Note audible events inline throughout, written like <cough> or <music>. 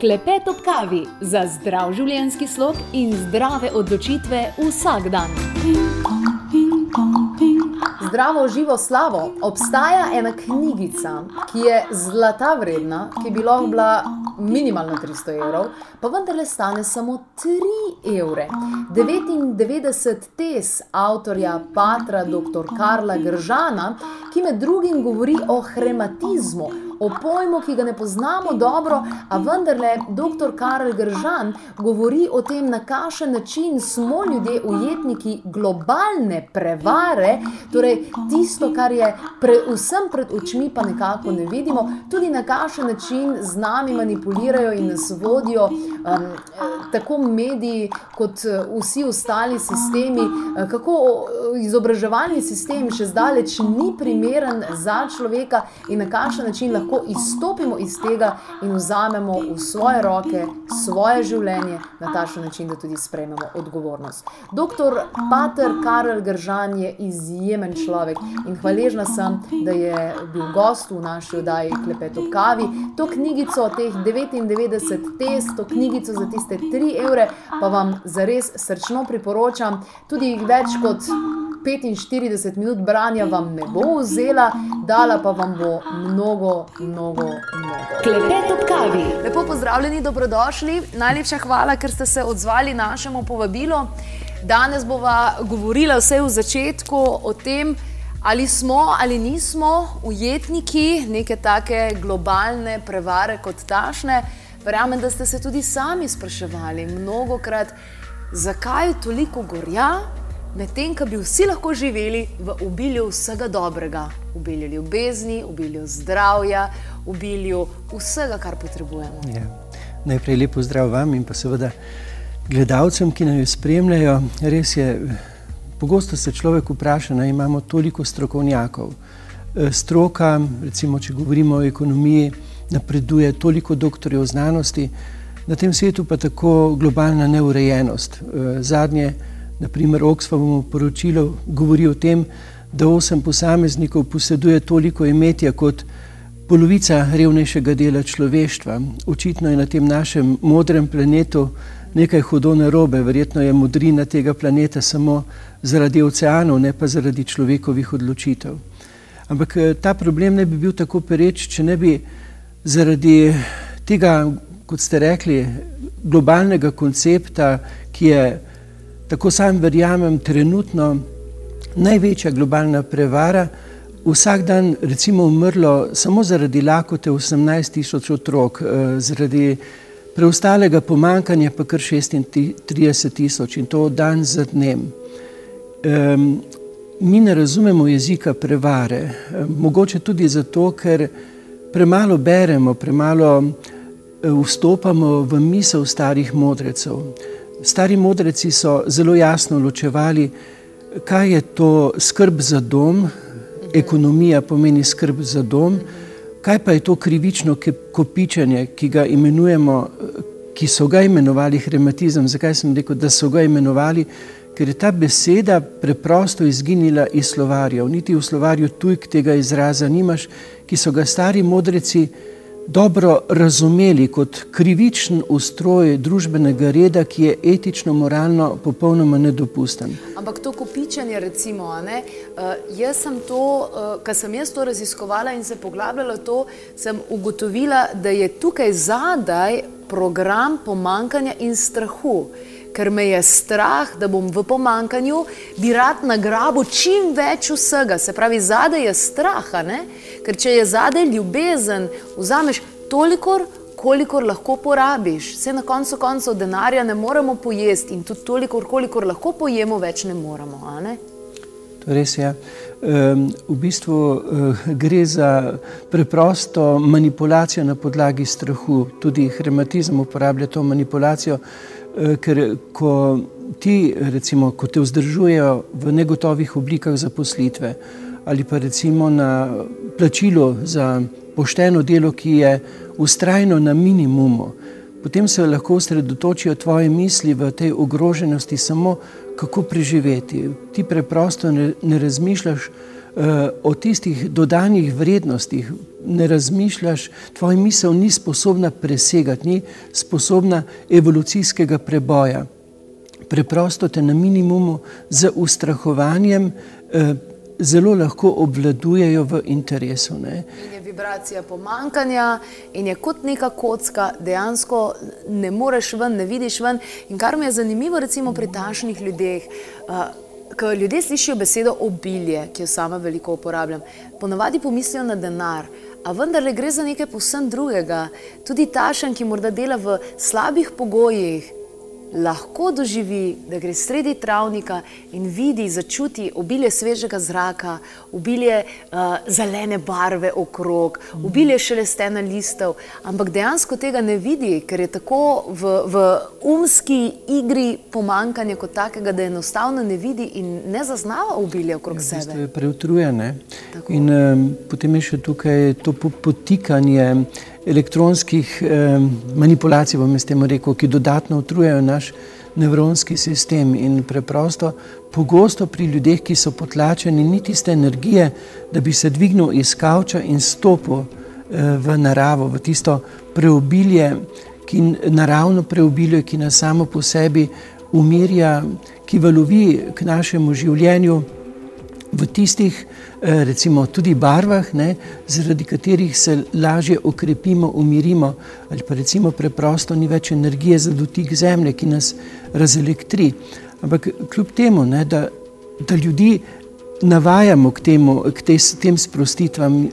Klepet ob kavi za zdrav življenjski slog in zdrave odločitve vsak dan. Zdravo, živo, slavo. Obstaja ena knjigica, ki je zlata vredna, ki bi lahko bila minimalno 300 evrov, pa vendarle stane samo 3 evre. 99 tes avtorja Patra, dr. Karla Gržana, ki med drugim govori o hematizmu, o pojmu, ki ga ne poznamo dobro, a vendarle dr. Karl Gržan govori o tem, na kakšen način smo ljudje ujetniki globalne prevare, torej tisto, kar je vsem pred očmi, pa nekako ne vidimo, tudi na kakšen način z nami manipulirajo in nas vodijo um, tako mediji, kot vsi ostali sistemi, kako izobraževalni sistem še zdaleč ni primeren za človeka in na kakšen način lahko lahko izstopimo iz tega in vzamemo v svoje roke svoje življenje na takšen način, da tudi sprejmemo odgovornost. Doktor Pater Karel Gržan je izjemen človek in hvaležna sem, da je bil gost v naši oddaji Klepet ob kavi. To knjigico, teh 99 test, to knjigico za tiste 3 evre, pa vam zares srčno priporočam. Tudi več kot 45 minut branja vam ne bo vzela, dala pa vam bo mnogo, mnogo, mnogo. Klepet ob kavi. Lepo pozdravljeni, dobrodošli. Najlepša hvala, ker ste se odzvali našemu povabilu. Danes bova govorila vse v začetku o tem, ali smo ali nismo ujetniki neke take globalne prevare kot tašne. Verjamem, da ste se tudi sami spraševali mnogokrat, zakaj toliko gorja, medtem ko bi vsi lahko živeli v obilju vsega dobrega, v obilju ljubezni, v obilju zdravja, v obilju vsega, kar potrebujemo. Ja. Najprej lepo zdrav vam in pa seveda gledalcem, ki nas spremljajo. Res je, pogosto se človek vpraša, da imamo toliko strokovnjakov. E, stroka, recimo, če govorimo o ekonomiji, napreduje toliko doktorjev znanosti, na tem svetu pa tako globalna neurejenost. E, zadnje Naprimer, Oxfamovo poročilo govori o tem, da osem posameznikov poseduje toliko imetja kot polovica revnejšega dela človeštva. Očitno je na tem našem modrem planetu nekaj hudo narobe, verjetno je modrina tega planeta samo zaradi oceanov, ne pa zaradi človekovih odločitev. Ampak eh, ta problem ne bi bil tako pereč, če ne bi zaradi tega, kot ste rekli, globalnega koncepta, ki je tako sam verjamem, trenutno največja globalna prevara. Vsak dan recimo umrlo samo zaradi lakote 18 tisoč otrok, eh, zaradi preostalega pomankanja pa kar 36 tisoč in to dan za dnem. Mi ne razumemo jezika prevare, mogoče tudi zato, ker premalo beremo, premalo eh, vstopamo v misel starih modrecev. Stari modreci so zelo jasno ločevali, kaj je to skrb za dom, ekonomija pomeni skrb za dom, kaj pa je to krivično kopičenje, ki ga imenujemo, ki so ga imenovali hematizem. Zakaj sem rekel, da so ga imenovali? Ker je ta beseda preprosto izginila iz slovarjev. Niti v slovarju tujk tega izraza nimaš, ki so ga stari modreci dobro razumeli kot krivičen ustroj družbenega reda, ki je etično, moralno popolnoma nedopusten. Ampak to kopičenje, recimo, ne, uh, jaz sem to, uh, kar sem jaz to raziskovala in se poglabljala to, sem ugotovila, da je tukaj zadaj program pomankanja in strahu ker me je strah, da bom v pomankanju, bi rad nagrabil čim več vsega. Se pravi, zadaj je strah, ker če je zadaj ljubezen, vzameš toliko, kolikor lahko porabiš. Vse na koncu koncev denarja ne moremo pojesti in tudi toliko, kolikor lahko pojemo, več ne moremo. Ne? Res je. Um, v bistvu uh, gre za preprosto manipulacijo na podlagi strahu. Tudi hematizem uporablja to manipulacijo. Eh, ker ko ti, recimo, ko te vzdržujejo v negotovih oblikah zaposlitve ali pa recimo na plačilo za pošteno delo, ki je ustrajno na minimumu, potem se lahko osredotočijo tvoje misli v tej ogroženosti samo, kako preživeti. Ti preprosto ne, ne razmišljaš o tistih dodanih vrednostih ne razmišljaš, tvoja misel ni sposobna presegati, ni sposobna evolucijskega preboja. Preprosto te na minimumu z ustrahovanjem eh, zelo lahko obvladujejo v interesu. Ne. In je vibracija pomankanja in je kot neka kocka, dejansko ne moreš ven, ne vidiš ven. In kar mi je zanimivo, recimo pri tašnih ljudeh. Uh, Ko ljudje slišijo besedo obilje, ki jo sama veliko uporabljam, ponavadi pomislijo na denar, a vendar gre za nekaj povsem drugega. Tudi tašen, ki morda dela v slabih pogojih, lahko doživi, da gre sredi travnika in vidi, začuti obilje svežega zraka, obilje uh, zelene barve okrog, obilje šelestena listov, ampak dejansko tega ne vidi, ker je tako v, v umski igri pomankanja kot takega, da enostavno ne vidi in ne zaznava obilje okrog ja, sebe. Je preutrujene. In um, potem je še tukaj to potikanje elektronskih eh, manipulacij, bom jaz temu rekel, ki dodatno utrujajo naš nevronski sistem. In preprosto, pogosto pri ljudeh, ki so potlačeni, ni tiste energije, da bi se dvignil iz kavča in stopil eh, v naravo, v tisto preobilje, ki naravno preobilje, ki nas samo po sebi umirja, ki valovi k našemu življenju v tistih, eh, recimo, tudi barvah, ne, zaradi katerih se lažje okrepimo, umirimo, ali pa recimo preprosto ni več energije za dotik zemlje, ki nas razelektri. Ampak kljub temu, ne, da, da ljudi navajamo k, temu, k te, tem sprostitvam,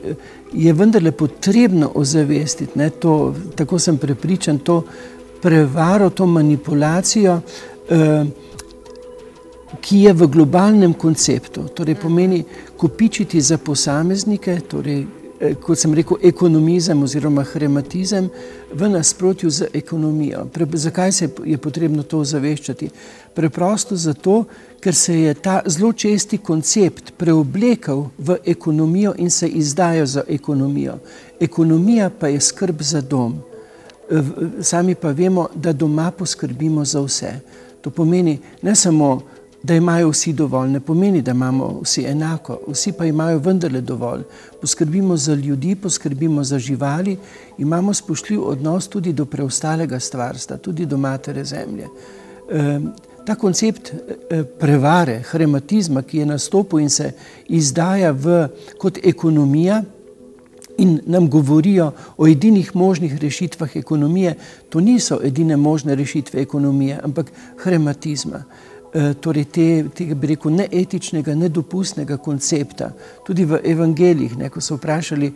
je vendarle potrebno ozavestiti, ne, to, tako sem prepričan, to prevaro, to manipulacijo. Uh, ki je v globalnem konceptu, torej pomeni kopičiti za posameznike, torej, eh, kot sem rekel, ekonomizem oziroma hematizem v nasprotju z ekonomijo. Pre, zakaj se je potrebno to zaveščati? Preprosto zato, ker se je ta zelo česti koncept preoblekel v ekonomijo in se izdajo za ekonomijo. Ekonomija pa je skrb za dom. Sami pa vemo, da doma poskrbimo za vse. To pomeni ne samo da imajo vsi dovolj, ne pomeni, da imamo vsi enako, vsi pa imajo vendarle dovolj. Poskrbimo za ljudi, poskrbimo za živali, imamo spoštljiv odnos tudi do preostalega stvarstva, tudi do matere zemlje. E, ta koncept e, prevare, hematizma, ki je nastopil in se izdaja v, kot ekonomija. In nam govorijo o edinih možnih rešitvah ekonomije, to niso edine možne rešitve ekonomije, ampak hematizma. Eh, torej te, tega bi rekel neetičnega, nedopustnega koncepta. Tudi v evangelijih, ne, ko so vprašali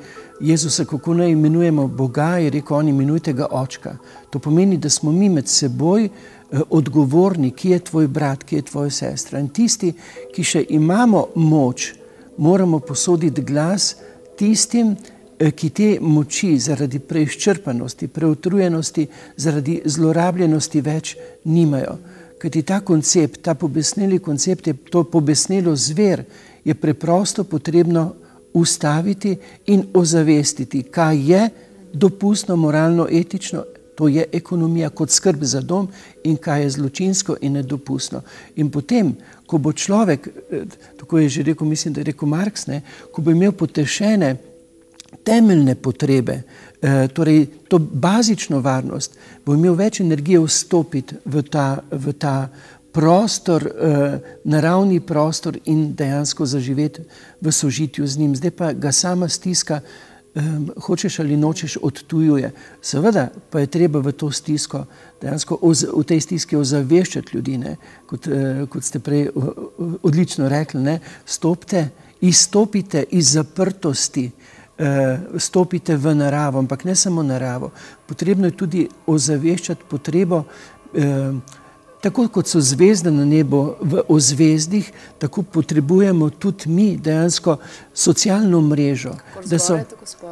Jezusa, kako naj imenujemo Boga, je rekel, on imenujte ga očka. To pomeni, da smo mi med seboj eh, odgovorni, ki je tvoj brat, ki je tvoja sestra. In tisti, ki še imamo moč, moramo posoditi glas tistim, eh, ki te moči zaradi preizčrpanosti, preutrujenosti, zaradi zlorabljenosti več nimajo. Ker ti ta koncept, ta pobesneli koncept, je to pobesnelo zver, je preprosto potrebno ustaviti in ozavestiti, kaj je dopustno, moralno, etično, to je ekonomija kot skrb za dom in kaj je zločinsko in nedopustno. In potem, ko bo človek, eh, tako je že rekel, mislim, da je rekel Marx, ne, ko bo imel potešene temeljne potrebe, torej to bazično varnost, bo imel več energije vstopiti v ta, v ta prostor, eh, naravni prostor in dejansko zaživeti v sožitju z njim. Zdaj pa ga sama stiska, eh, hočeš ali nočeš, odtujuje. Seveda pa je treba v to stisko, dejansko v tej stiski ozaveščati ljudi, ne? Kot, kot ste prej odlično rekli, ne? stopite, izstopite iz zaprtosti, eh, stopite v naravo, ampak ne samo naravo. Potrebno je tudi ozaveščati potrebo, eh, tako kot so zvezde na nebu v ozvezdih, tako potrebujemo tudi mi dejansko socialno mrežo. Da so,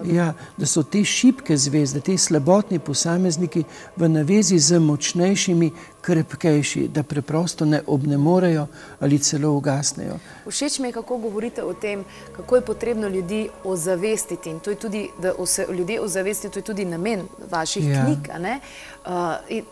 ja, da so te šibke zvezde, te slabotni posamezniki v navezi z močnejšimi, krepkejši, da preprosto ne obnemorejo ali celo ugasnejo. Všeč mi je, kako govorite o tem, kako je potrebno ljudi ozavestiti. In to je tudi, da se ljudje ozavestijo, to je tudi namen vaših ja. knjig. Uh,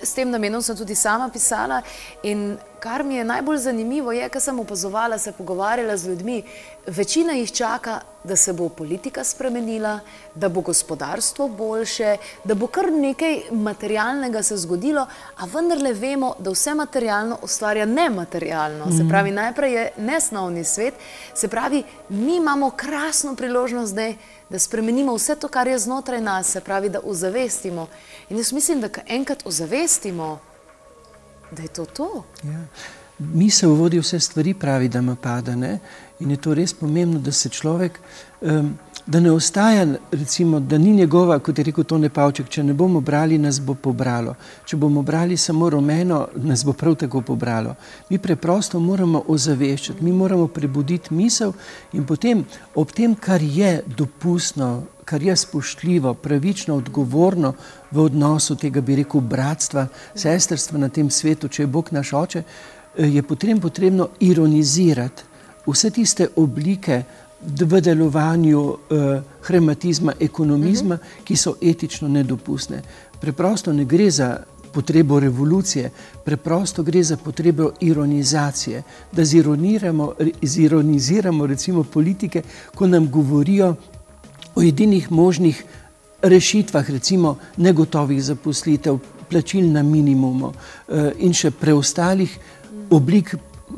s tem namenom sem tudi sama pisala. In kar mi je najbolj zanimivo, je, kar sem opazovala, se pogovarjala z ljudmi. Večina jih čaka, da se bo politika spremenila, da bo gospodarstvo boljše, da bo kar nekaj materialnega se zgodilo, a vendarle vemo, da vse materialno ustvarja nematerialno. Se pravi, najprej je nesnovni svet, se pravi, mi imamo krasno priložnost zdaj, da spremenimo vse to, kar je znotraj nas, se pravi, da ozavestimo. In jaz mislim, da enkrat ozavestimo, da je to to. Ja. Misel vodi vse stvari, pravi, da ima pada. Ne? In je to res pomembno, da se človek, um, da ne ostaja, recimo, da ni njegova, kot je rekel Tone Pavček, če ne bomo brali, nas bo pobralo. Če bomo brali samo rumeno, nas bo prav tako pobralo. Mi preprosto moramo ozaveščati, mi moramo prebuditi misel in potem ob tem, kar je dopustno, kar je spoštljivo, pravično, odgovorno v odnosu tega, bi rekel, bratstva, sestrstva na tem svetu, če je Bog naš oče, je potem potrebno ironizirati vse tiste oblike v delovanju uh, hematizma, ekonomizma, uh -huh. ki so etično nedopustne. Preprosto ne gre za potrebo revolucije, preprosto gre za potrebo ironizacije, da zironiramo, zironiziramo recimo politike, ko nam govorijo o edinih možnih rešitvah, recimo negotovih zaposlitev, plačil na minimumu uh, in še preostalih oblik,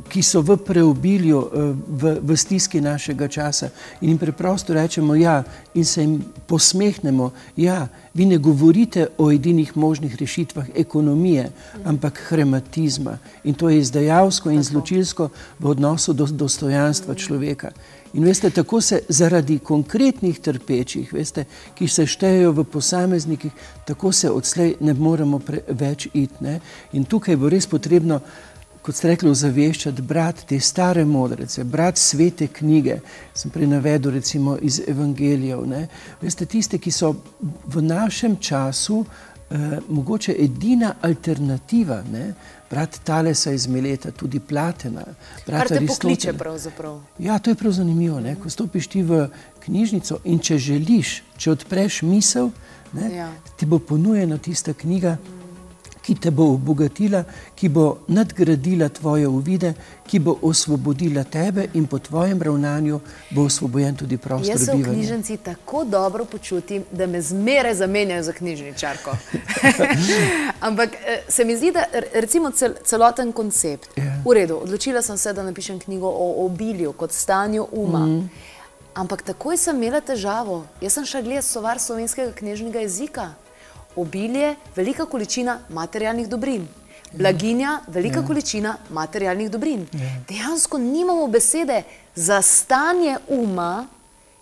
ki so v preobilju, v, v stiski našega časa. In jim preprosto rečemo, ja, in se jim posmehnemo, ja, vi ne govorite o edinih možnih rešitvah ekonomije, ampak hematizma. In to je izdajalsko in zločilsko v odnosu do dostojanstva človeka. In veste, tako se zaradi konkretnih trpečih, veste, ki se štejejo v posameznikih, tako se odslej ne moremo več iti. In tukaj bo res potrebno kot ste rekli, ozaveščati, brati te stare modrece, brati svete knjige. Sem prej navedel, recimo iz Evangelijev. Ne? Veste, tiste, ki so v našem času eh, mogoče edina alternativa. Ne? Brati Talesa iz Mileta, tudi Platena. Te pokliče pravzaprav. Ja, to je prav zanimivo. Ne? Ko stopiš ti v knjižnico in če želiš, če odpreš misel, ne, ja. ti bo ponujena tista knjiga. Mm ki te bo obogatila, ki bo nadgradila tvoje uvide, ki bo osvobodila tebe in po tvojem ravnanju bo osvobojen tudi prostor. Jaz se v knjižnici tako dobro počutim, da me zmeraj zamenjajo za knjižničarko. <laughs> Ampak eh, se mi zdi, da recimo cel, celoten koncept, yeah. Ja. v redu, odločila sem se, da napišem knjigo o obilju kot stanju uma. Mm. Ampak takoj sem imela težavo. Jaz sem šla gledati sovar slovenskega knjižnega jezika obilje, velika količina materialnih dobrin. Blaginja, velika ja. količina materialnih dobrin. Ja. Dejansko nimamo besede za stanje uma,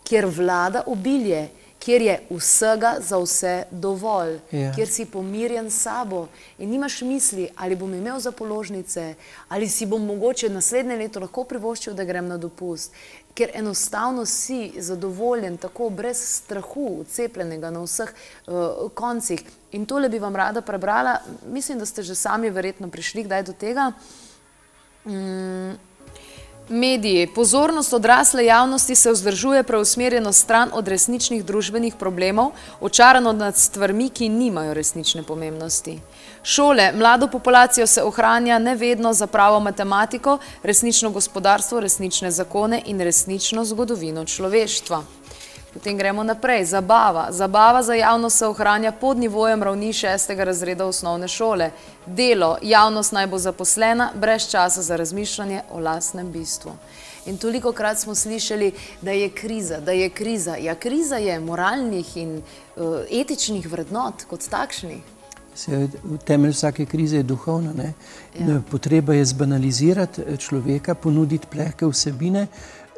kjer vlada obilje, kjer je vsega za vse dovolj, ja. kjer si pomirjen s sabo in nimaš misli, ali bom imel za položnice, ali si bom mogoče naslednje leto lahko privoščil, da grem na dopust ker enostavno si zadovoljen, tako brez strahu, ucepljenega na vseh uh, koncih. In tole bi vam rada prebrala, mislim, da ste že sami verjetno prišli kdaj do tega. Mm. Mediji. Pozornost odrasle javnosti se vzdržuje preusmerjeno stran od resničnih družbenih problemov, očarano nad stvarmi, ki nimajo resnične pomembnosti. Šole, mlado populacijo se ohranja nevedno za pravo matematiko, resnično gospodarstvo, resnične zakone in resnično zgodovino človeštva. Potem gremo naprej. Zabava. Zabava za javnost se ohranja pod nivojem ravni šestega razreda osnovne šole. Delo. Javnost naj bo zaposlena, brez časa za razmišljanje o lastnem bistvu. In toliko krat smo slišali, da je kriza, da je kriza. Ja, kriza je moralnih in uh, etičnih vrednot kot takšnih. Se, temelj vsake krize je duhovna. Ja. Potreba je zbanalizirati eh, človeka, ponuditi plehke vsebine,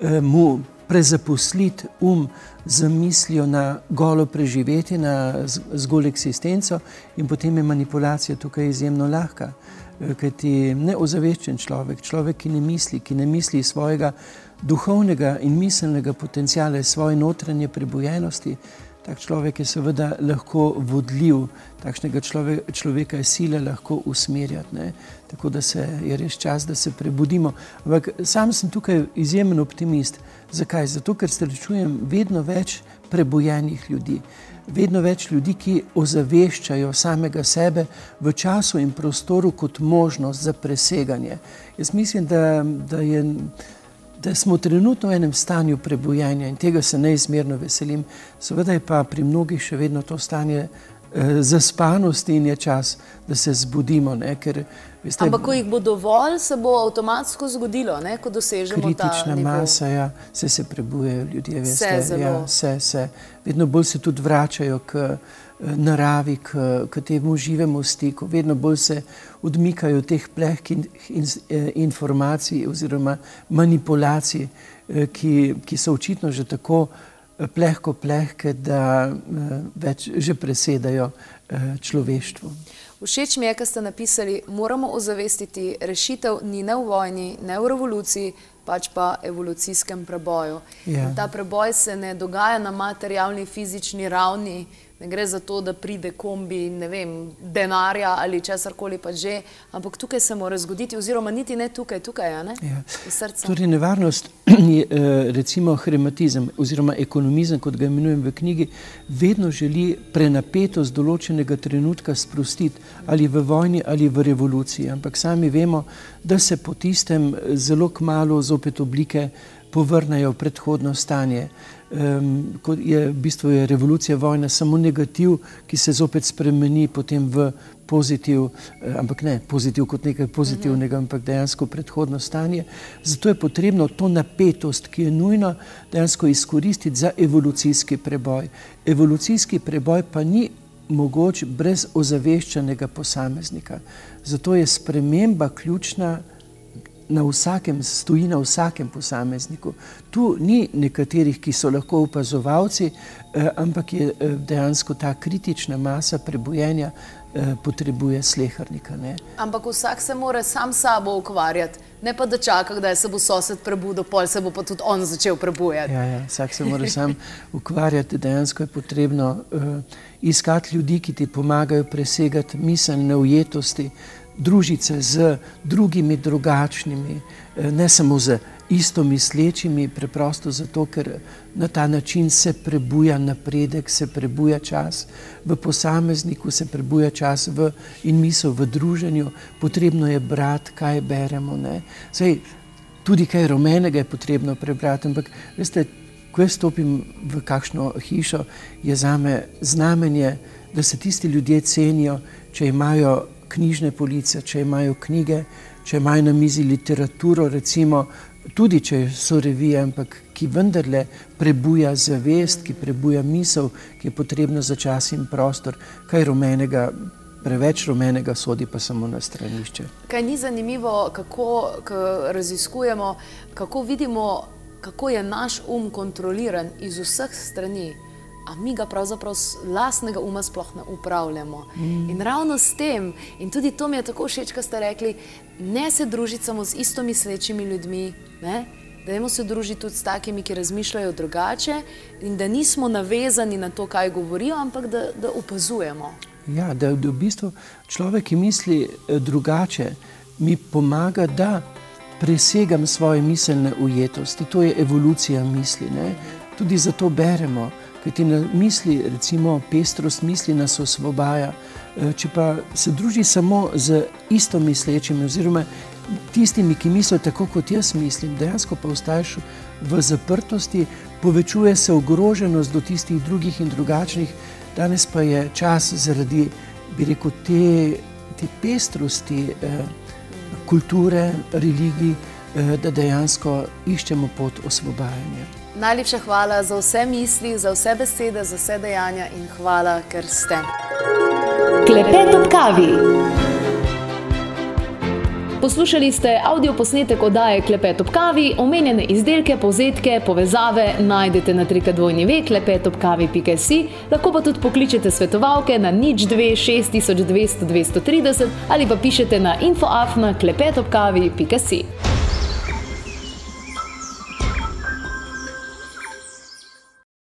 eh, mu prezaposliti um z mislijo na golo preživetje, na zgolj eksistenco, in potem je manipulacija tukaj izjemno lahka. Eh, Ker ti neozaveščen človek, človek, ki ne misli, ki ne misli svojega duhovnega in miselnega potencijala, svoje notranje prebojenosti, tak človek je seveda lahko vodljiv, takšnega človeka, človeka je sila lahko usmerjati. Ne? Tako da se je res čas, da se prebudimo. Ampak sam sem tukaj izjemen optimist. Zakaj? Zato, ker srečujem vedno več prebojenih ljudi. Vedno več ljudi, ki ozaveščajo samega sebe v času in prostoru kot možnost za preseganje. Jaz mislim, da, da, je, da smo trenutno v enem stanju prebojenja in tega se neizmerno veselim. Seveda je pa pri mnogih še vedno to stanje zaspanosti in je čas, da se zbudimo. Ne, ker, veste, Ampak, ko jih bo dovolj, se bo avtomatsko zgodilo, ne, ko dosežemo kritična masa, ja, se, se prebujajo ljudje. Veste, se, ja, se, se. Vedno bolj se tudi vračajo k eh, naravi, k, k temu živemu stiku, vedno bolj se odmikajo teh plehkih in, in, eh, informacij oziroma manipulacij, eh, ki, ki so očitno že tako plehko plehke, da več že presedajo človeštvo. Všeč mi je, kar ste napisali, moramo ozavestiti, rešitev ni ne v vojni, ne v revoluciji, pač pa evolucijskem preboju. Ja. Ta preboj se ne dogaja na materialni, fizični ravni, ne gre za to, da pride kombi vem, denarja ali česar koli pa že, ampak tukaj se mora zgoditi, oziroma niti ne tukaj, tukaj je ne? ja. srce. Torej, nevarnost <clears throat> je eh, recimo hematizem oziroma ekonomizem, kot ga imenujem v knjigi, vedno želi prenapetost določenega trenutka sprostiti ali v vojni ali v revoluciji, ampak sami vemo, da se po tistem zelo kmalo zopet oblike povrnejo v predhodno stanje um, je v bistvu je revolucija, vojna, samo negativ, ki se zopet spremeni potem v pozitiv, eh, ampak ne pozitiv kot nekaj pozitivnega, ampak dejansko predhodno stanje. Zato je potrebno to napetost, ki je nujna, dejansko izkoristiti za evolucijski preboj. Evolucijski preboj pa ni mogoč brez ozaveščenega posameznika. Zato je sprememba ključna na vsakem, stoji na vsakem posamezniku. Tu ni nekaterih, ki so lahko opazovalci, eh, ampak je eh, dejansko ta kritična masa prebojenja potrebuje slehrnika. Ne? Ampak vsak se mora sam sabo ukvarjati, ne pa da čaka, da se bo sosed prebudil, pol se bo pa tudi on začel prebujati. Ja, ja, vsak se mora sam <laughs> ukvarjati, dejansko je potrebno uh, iskati ljudi, ki ti pomagajo presegati miselne ujetosti, družiti se z drugimi, drugačnimi, eh, ne samo z isto mislečimi, preprosto zato, ker na ta način se prebuja napredek, se prebuja čas v posamezniku, se prebuja čas v, in misel v druženju. Potrebno je brati, kaj beremo. Sej, tudi kaj rumenega je potrebno prebrati, ampak veste, ko jaz stopim v kakšno hišo, je za me znamenje, da se tisti ljudje cenijo, če imajo knjižne police, če imajo knjige, če imajo na mizi literaturo, recimo, tudi če so revije, ampak ki vendarle prebuja zavest, ki prebuja misel, ki je potrebna za čas in prostor, kaj rumenega. Preveč rumenega sodi pa samo na stranišče. Kaj ni zanimivo, kako raziskujemo, kako vidimo, kako je naš um kontroliran iz vseh strani a mi ga pravzaprav z lastnega uma sploh ne upravljamo. Mm. In ravno s tem, in tudi to mi je tako všeč, kar ste rekli, ne se družiti samo z isto mislečimi ljudmi, ne? da se družiti tudi s takimi, ki razmišljajo drugače, in da nismo navezani na to, kaj govorijo, ampak da, da opazujemo. Ja, da, da v bistvu človek, ki misli eh, drugače, mi pomaga, da presegam svoje miselne ujetosti. To je evolucija misli. Ne? Tudi zato beremo. Ker ti na misli, recimo, pestrost misli nas osvobaja. Eh, če pa se druži samo z isto mislečimi, oziroma tistimi, ki mislijo tako, kot jaz mislim, dejansko pa ostaješ v zaprtosti, povečuje se ogroženost do tistih drugih in drugačnih. Danes pa je čas zaradi, bi rekel, te, te pestrosti eh, kulture, religij, eh, da dejansko iščemo pot osvobajanja. Najlepša hvala za vse misli, za vse besede, za vse dejanja in hvala, ker ste. Klepet ob kavi. Poslušali ste avdio posnetek oddaje Klepet ob kavi, omenjene izdelke, povzetke, povezave najdete na trikadvojni ve klepetobkavi.si, lahko pa tudi pokličete svetovalke na nič 26200 230 ali pa pišete na infoafna klepetobkavi.si.